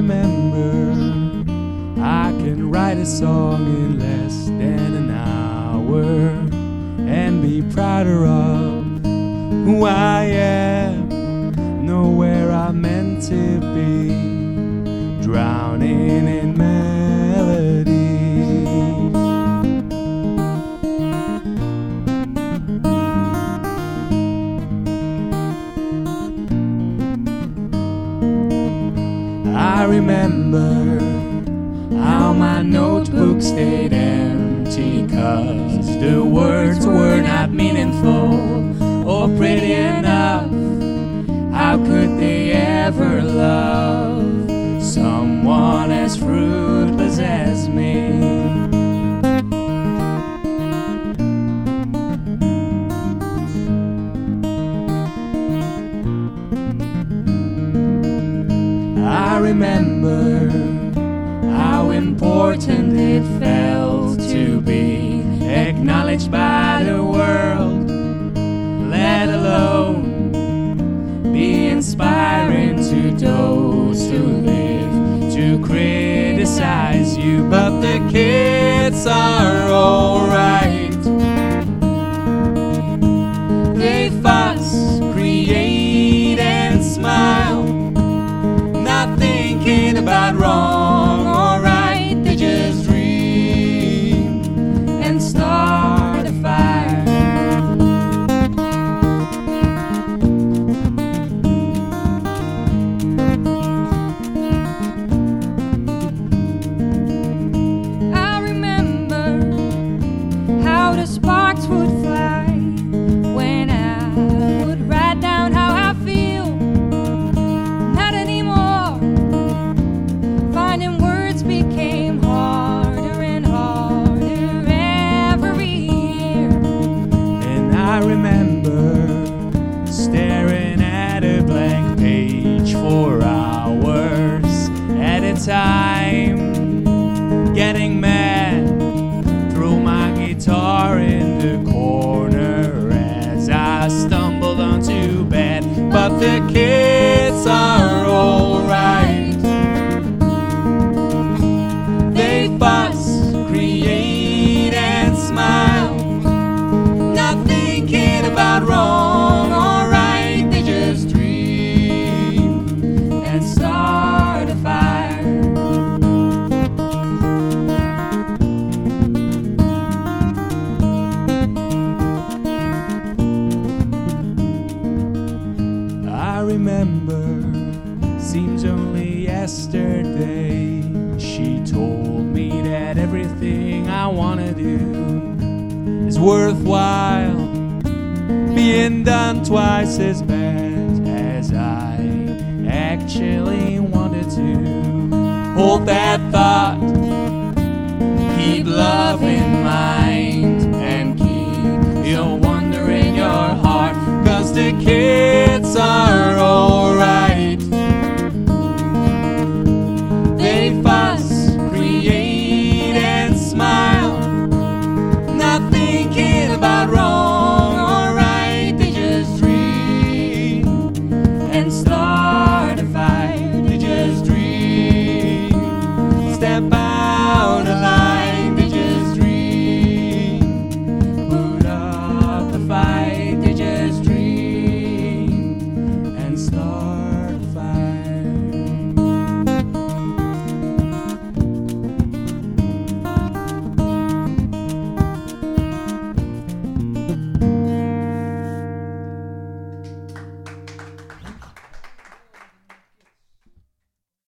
remember. I can write a song in less than an hour and be prouder of who I am. Know where I'm meant to be, drowning in man. Remember how my notebook stayed empty cause the words were not meaningful remember how important it felt to be acknowledged by the world, let alone be inspiring to those who live to criticize you. But the kids are alright. About wrong and start a fire. I remember, seems only yesterday. She told me that everything I wanna do is worthwhile, being done twice as bad as I actually wanted to. Hold that thought, keep love in mind, and keep your wonder in your heart, cause the kid.